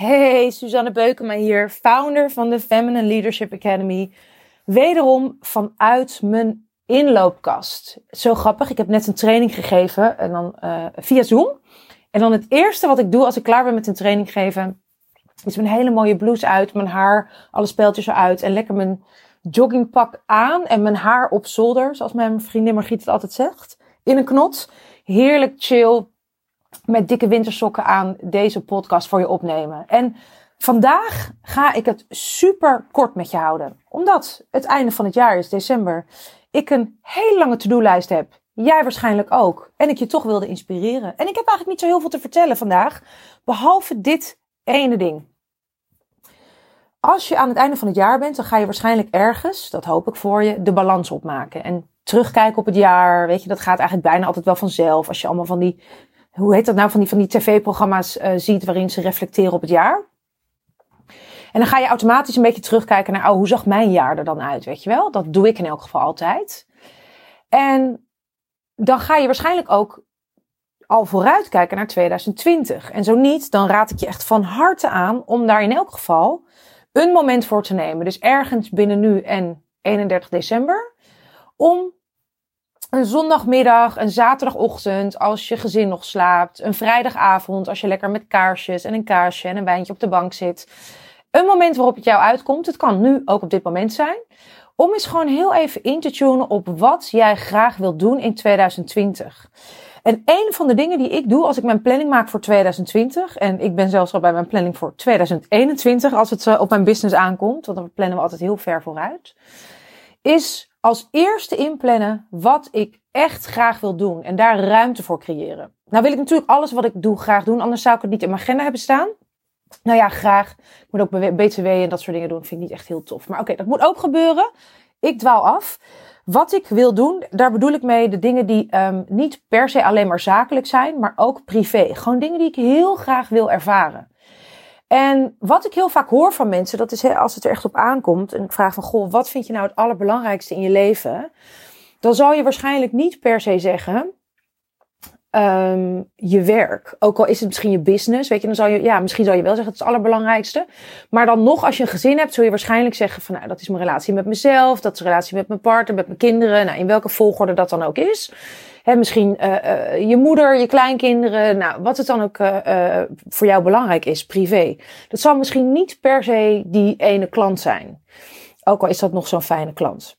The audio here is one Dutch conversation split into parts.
Hey, Suzanne Beukema hier, founder van de Feminine Leadership Academy. Wederom vanuit mijn inloopkast. Zo grappig, ik heb net een training gegeven en dan uh, via Zoom. En dan het eerste wat ik doe als ik klaar ben met een training geven, is mijn hele mooie blouse uit, mijn haar, alle speeltjes eruit en lekker mijn joggingpak aan en mijn haar op zolder, zoals mijn vriendin Margriet het altijd zegt, in een knot. Heerlijk chill, met dikke wintersokken aan deze podcast voor je opnemen. En vandaag ga ik het super kort met je houden. Omdat het einde van het jaar is, december. Ik een hele lange to-do-lijst heb. Jij waarschijnlijk ook. En ik je toch wilde inspireren. En ik heb eigenlijk niet zo heel veel te vertellen vandaag. Behalve dit ene ding. Als je aan het einde van het jaar bent, dan ga je waarschijnlijk ergens, dat hoop ik voor je, de balans opmaken. En terugkijken op het jaar, weet je, dat gaat eigenlijk bijna altijd wel vanzelf. Als je allemaal van die hoe heet dat nou, van die, van die tv-programma's uh, ziet waarin ze reflecteren op het jaar. En dan ga je automatisch een beetje terugkijken naar, oh, hoe zag mijn jaar er dan uit, weet je wel? Dat doe ik in elk geval altijd. En dan ga je waarschijnlijk ook al vooruitkijken naar 2020. En zo niet, dan raad ik je echt van harte aan om daar in elk geval een moment voor te nemen. Dus ergens binnen nu en 31 december. Om een zondagmiddag, een zaterdagochtend als je gezin nog slaapt, een vrijdagavond als je lekker met kaarsjes en een kaarsje en een wijntje op de bank zit. Een moment waarop het jou uitkomt, het kan nu ook op dit moment zijn, om eens gewoon heel even in te tunen op wat jij graag wilt doen in 2020. En een van de dingen die ik doe als ik mijn planning maak voor 2020, en ik ben zelfs al bij mijn planning voor 2021 als het op mijn business aankomt, want dan plannen we altijd heel ver vooruit, is als eerste inplannen wat ik echt graag wil doen en daar ruimte voor creëren. Nou wil ik natuurlijk alles wat ik doe graag doen, anders zou ik het niet in mijn agenda hebben staan. Nou ja, graag. Ik moet ook BTW en dat soort dingen doen. Vind ik niet echt heel tof. Maar oké, dat moet ook gebeuren. Ik dwaal af. Wat ik wil doen, daar bedoel ik mee de dingen die um, niet per se alleen maar zakelijk zijn, maar ook privé. Gewoon dingen die ik heel graag wil ervaren. En wat ik heel vaak hoor van mensen, dat is als het er echt op aankomt. En ik vraag van, goh, wat vind je nou het allerbelangrijkste in je leven? Dan zal je waarschijnlijk niet per se zeggen, um, je werk. Ook al is het misschien je business, weet je, dan zal je, ja, misschien zal je wel zeggen, het is het allerbelangrijkste. Maar dan nog, als je een gezin hebt, zul je waarschijnlijk zeggen van, nou, dat is mijn relatie met mezelf, dat is een relatie met mijn partner, met mijn kinderen, nou, in welke volgorde dat dan ook is. Hè, misschien uh, uh, je moeder, je kleinkinderen, nou, wat het dan ook uh, voor jou belangrijk is, privé. Dat zal misschien niet per se die ene klant zijn. Ook al is dat nog zo'n fijne klant.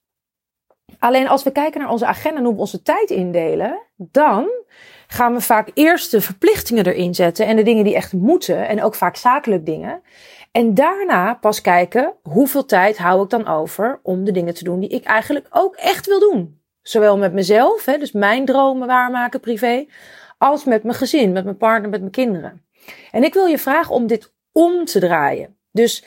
Alleen als we kijken naar onze agenda en hoe we onze tijd indelen, dan gaan we vaak eerst de verplichtingen erin zetten en de dingen die echt moeten en ook vaak zakelijk dingen. En daarna pas kijken hoeveel tijd hou ik dan over om de dingen te doen die ik eigenlijk ook echt wil doen. Zowel met mezelf, hè, dus mijn dromen waarmaken privé, als met mijn gezin, met mijn partner, met mijn kinderen. En ik wil je vragen om dit om te draaien. Dus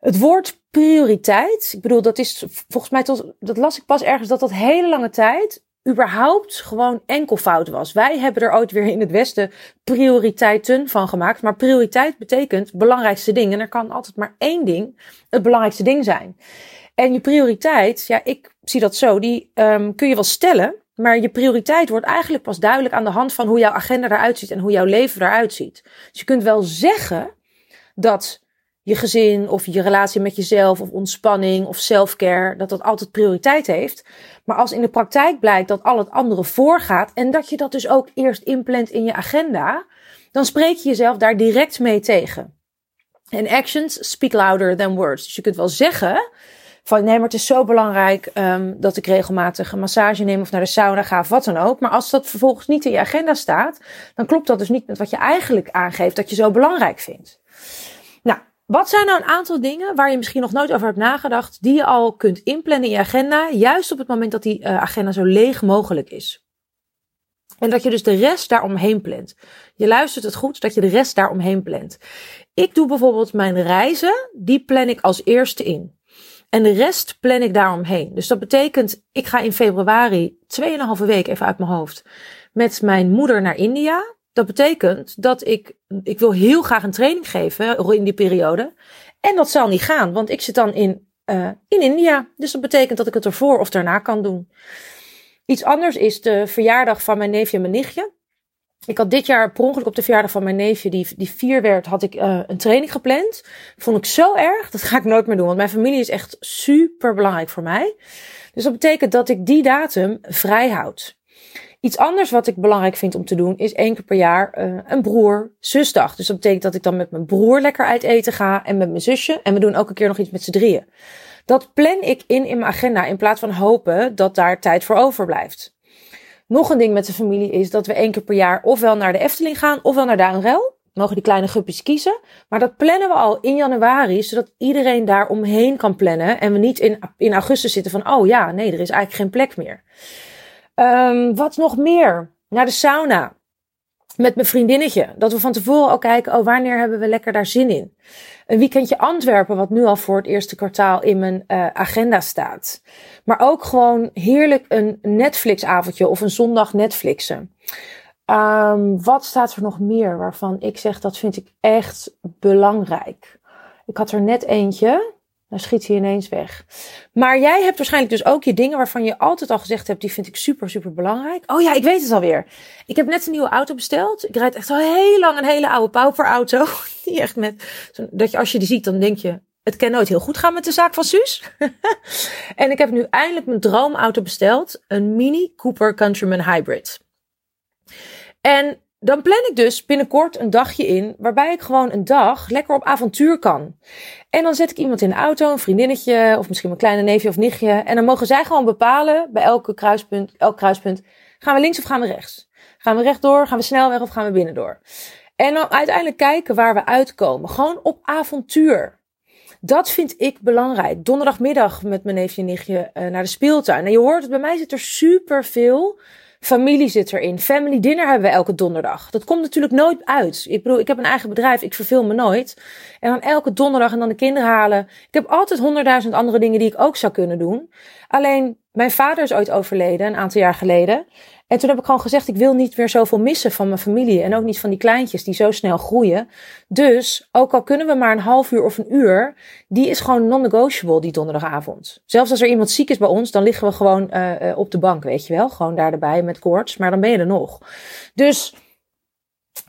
het woord prioriteit, ik bedoel, dat is volgens mij tot, dat las ik pas ergens, dat dat hele lange tijd überhaupt gewoon enkelvoud was. Wij hebben er ooit weer in het Westen prioriteiten van gemaakt. Maar prioriteit betekent belangrijkste ding. En er kan altijd maar één ding het belangrijkste ding zijn. En je prioriteit, ja, ik zie dat zo, die um, kun je wel stellen. Maar je prioriteit wordt eigenlijk pas duidelijk aan de hand van hoe jouw agenda eruit ziet en hoe jouw leven eruit ziet. Dus je kunt wel zeggen dat je gezin of je relatie met jezelf of ontspanning of selfcare, dat dat altijd prioriteit heeft. Maar als in de praktijk blijkt dat al het andere voorgaat en dat je dat dus ook eerst inplant in je agenda, dan spreek je jezelf daar direct mee tegen. En actions speak louder than words. Dus je kunt wel zeggen van nee, maar het is zo belangrijk um, dat ik regelmatig een massage neem of naar de sauna ga of wat dan ook. Maar als dat vervolgens niet in je agenda staat, dan klopt dat dus niet met wat je eigenlijk aangeeft dat je zo belangrijk vindt. Wat zijn nou een aantal dingen waar je misschien nog nooit over hebt nagedacht, die je al kunt inplannen in je agenda, juist op het moment dat die uh, agenda zo leeg mogelijk is? En dat je dus de rest daaromheen plant. Je luistert het goed, dat je de rest daaromheen plant. Ik doe bijvoorbeeld mijn reizen, die plan ik als eerste in. En de rest plan ik daaromheen. Dus dat betekent, ik ga in februari 2,5 week even uit mijn hoofd met mijn moeder naar India. Dat betekent dat ik, ik wil heel graag een training geven in die periode. En dat zal niet gaan, want ik zit dan in, uh, in India. Dus dat betekent dat ik het ervoor of daarna kan doen. Iets anders is de verjaardag van mijn neefje en mijn nichtje. ik had dit jaar per ongeluk op de verjaardag van mijn neefje, die, die vier werd, had ik uh, een training gepland. Vond ik zo erg, dat ga ik nooit meer doen. Want mijn familie is echt super belangrijk voor mij. Dus dat betekent dat ik die datum vrij houd. Iets anders wat ik belangrijk vind om te doen, is één keer per jaar uh, een broer-zusdag. Dus dat betekent dat ik dan met mijn broer lekker uit eten ga en met mijn zusje. En we doen ook een keer nog iets met z'n drieën. Dat plan ik in in mijn agenda in plaats van hopen dat daar tijd voor overblijft. Nog een ding met de familie is dat we één keer per jaar ofwel naar de Efteling gaan ofwel naar Duinrel. Mogen die kleine guppies kiezen. Maar dat plannen we al in januari, zodat iedereen daar omheen kan plannen. En we niet in, in augustus zitten van, oh ja, nee, er is eigenlijk geen plek meer. Um, wat nog meer? Naar de sauna. Met mijn vriendinnetje. Dat we van tevoren al kijken, oh, wanneer hebben we lekker daar zin in? Een weekendje Antwerpen, wat nu al voor het eerste kwartaal in mijn uh, agenda staat. Maar ook gewoon heerlijk een Netflix-avondje of een zondag Netflixen. Um, wat staat er nog meer waarvan ik zeg dat vind ik echt belangrijk? Ik had er net eentje. Dan schiet hij ineens weg. Maar jij hebt waarschijnlijk dus ook je dingen waarvan je altijd al gezegd hebt, die vind ik super, super belangrijk. Oh ja, ik weet het alweer. Ik heb net een nieuwe auto besteld. Ik rijd echt al heel lang een hele oude pauperauto. Die echt met, dat je als je die ziet, dan denk je, het kan nooit heel goed gaan met de zaak van Suus. en ik heb nu eindelijk mijn droomauto besteld. Een Mini Cooper Countryman Hybrid. En dan plan ik dus binnenkort een dagje in waarbij ik gewoon een dag lekker op avontuur kan. En dan zet ik iemand in de auto, een vriendinnetje of misschien mijn kleine neefje of nichtje. En dan mogen zij gewoon bepalen bij elke kruispunt, elk kruispunt, gaan we links of gaan we rechts? Gaan we rechtdoor, gaan we snelweg of gaan we binnendoor? En dan uiteindelijk kijken waar we uitkomen. Gewoon op avontuur. Dat vind ik belangrijk. Donderdagmiddag met mijn neefje en nichtje uh, naar de speeltuin. En je hoort het, bij mij zit er super veel Familie zit erin. Family dinner hebben we elke donderdag. Dat komt natuurlijk nooit uit. Ik bedoel, ik heb een eigen bedrijf. Ik verveel me nooit. En dan elke donderdag en dan de kinderen halen. Ik heb altijd honderdduizend andere dingen die ik ook zou kunnen doen. Alleen, mijn vader is ooit overleden, een aantal jaar geleden. En toen heb ik gewoon gezegd, ik wil niet meer zoveel missen van mijn familie. En ook niet van die kleintjes die zo snel groeien. Dus, ook al kunnen we maar een half uur of een uur, die is gewoon non-negotiable die donderdagavond. Zelfs als er iemand ziek is bij ons, dan liggen we gewoon uh, op de bank, weet je wel. Gewoon daar erbij met koorts, maar dan ben je er nog. Dus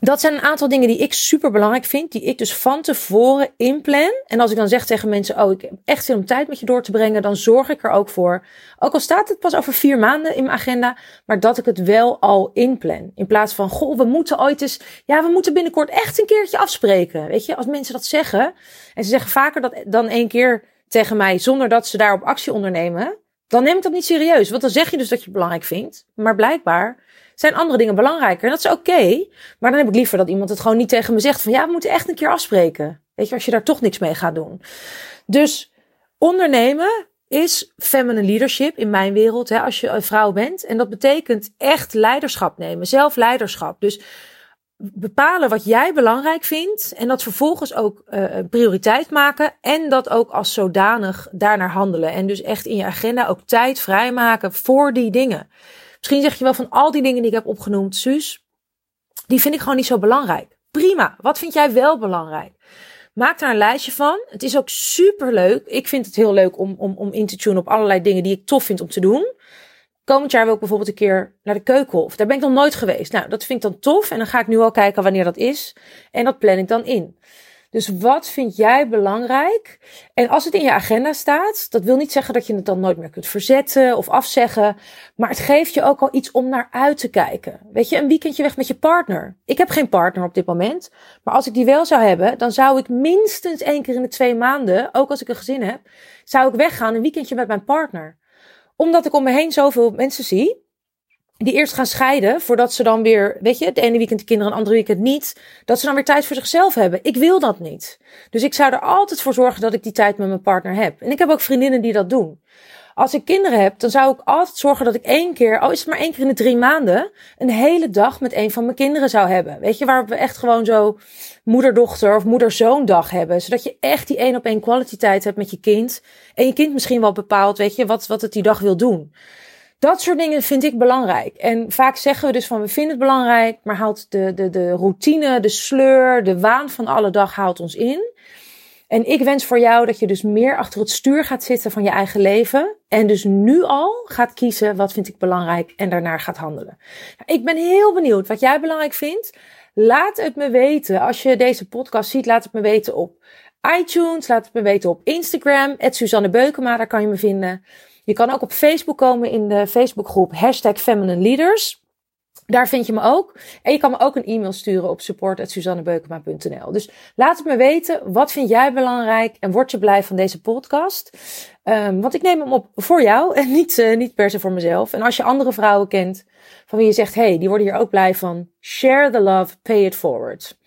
dat zijn een aantal dingen die ik super belangrijk vind, die ik dus van tevoren inplan. En als ik dan zeg tegen mensen, oh, ik heb echt zin om tijd met je door te brengen, dan zorg ik er ook voor. Ook al staat het pas over vier maanden in mijn agenda, maar dat ik het wel al inplan. In plaats van, goh, we moeten ooit eens, ja, we moeten binnenkort echt een keertje afspreken. Weet je, als mensen dat zeggen, en ze zeggen vaker dat dan één keer tegen mij, zonder dat ze daarop actie ondernemen, dan neem ik dat niet serieus. Want dan zeg je dus dat je het belangrijk vindt, maar blijkbaar zijn andere dingen belangrijker. En dat is oké. maar dan heb ik liever dat iemand het gewoon niet tegen me zegt van ja, we moeten echt een keer afspreken. Weet je, als je daar toch niks mee gaat doen. Dus ondernemen is feminine leadership in mijn wereld, hè, als je een vrouw bent. En dat betekent echt leiderschap nemen, zelfleiderschap. Dus bepalen wat jij belangrijk vindt en dat vervolgens ook uh, prioriteit maken en dat ook als zodanig daarnaar handelen. En dus echt in je agenda ook tijd vrijmaken voor die dingen. Misschien zeg je wel van al die dingen die ik heb opgenoemd, Suus, die vind ik gewoon niet zo belangrijk. Prima. Wat vind jij wel belangrijk? Maak daar een lijstje van. Het is ook super leuk. Ik vind het heel leuk om, om, om in te tunen op allerlei dingen die ik tof vind om te doen. Komend jaar wil ik bijvoorbeeld een keer naar de keukenhof. Daar ben ik nog nooit geweest. Nou, dat vind ik dan tof. En dan ga ik nu al kijken wanneer dat is. En dat plan ik dan in. Dus wat vind jij belangrijk? En als het in je agenda staat, dat wil niet zeggen dat je het dan nooit meer kunt verzetten of afzeggen. Maar het geeft je ook al iets om naar uit te kijken. Weet je, een weekendje weg met je partner. Ik heb geen partner op dit moment. Maar als ik die wel zou hebben, dan zou ik minstens één keer in de twee maanden, ook als ik een gezin heb, zou ik weggaan een weekendje met mijn partner. Omdat ik om me heen zoveel mensen zie die eerst gaan scheiden voordat ze dan weer, weet je, het ene weekend de kinderen, een andere weekend niet, dat ze dan weer tijd voor zichzelf hebben. Ik wil dat niet. Dus ik zou er altijd voor zorgen dat ik die tijd met mijn partner heb. En ik heb ook vriendinnen die dat doen. Als ik kinderen heb, dan zou ik altijd zorgen dat ik één keer, al is het maar één keer in de drie maanden, een hele dag met een van mijn kinderen zou hebben. Weet je, waar we echt gewoon zo moeder-dochter of moeder-zoon dag hebben. Zodat je echt die één op één tijd hebt met je kind. En je kind misschien wel bepaalt, weet je, wat, wat het die dag wil doen. Dat soort dingen vind ik belangrijk. En vaak zeggen we dus van we vinden het belangrijk, maar haalt de, de, de routine, de sleur, de waan van alle dag haalt ons in. En ik wens voor jou dat je dus meer achter het stuur gaat zitten van je eigen leven. En dus nu al gaat kiezen wat vind ik belangrijk en daarnaar gaat handelen. Ik ben heel benieuwd wat jij belangrijk vindt. Laat het me weten. Als je deze podcast ziet, laat het me weten op iTunes. Laat het me weten op Instagram. Suzanne Beukema, daar kan je me vinden. Je kan ook op Facebook komen in de Facebookgroep hashtag Feminine Leaders. Daar vind je me ook. En je kan me ook een e-mail sturen op support.suzannebeukema.nl. Dus laat het me weten. Wat vind jij belangrijk? En word je blij van deze podcast? Um, want ik neem hem op voor jou en niet, uh, niet per se voor mezelf. En als je andere vrouwen kent van wie je zegt, hey, die worden hier ook blij van. Share the love, pay it forward.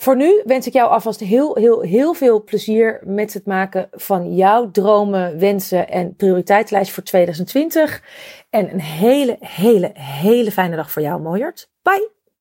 Voor nu wens ik jou alvast heel, heel, heel veel plezier met het maken van jouw dromen, wensen en prioriteitslijst voor 2020. En een hele, hele, hele fijne dag voor jou, Mooiert. Bye!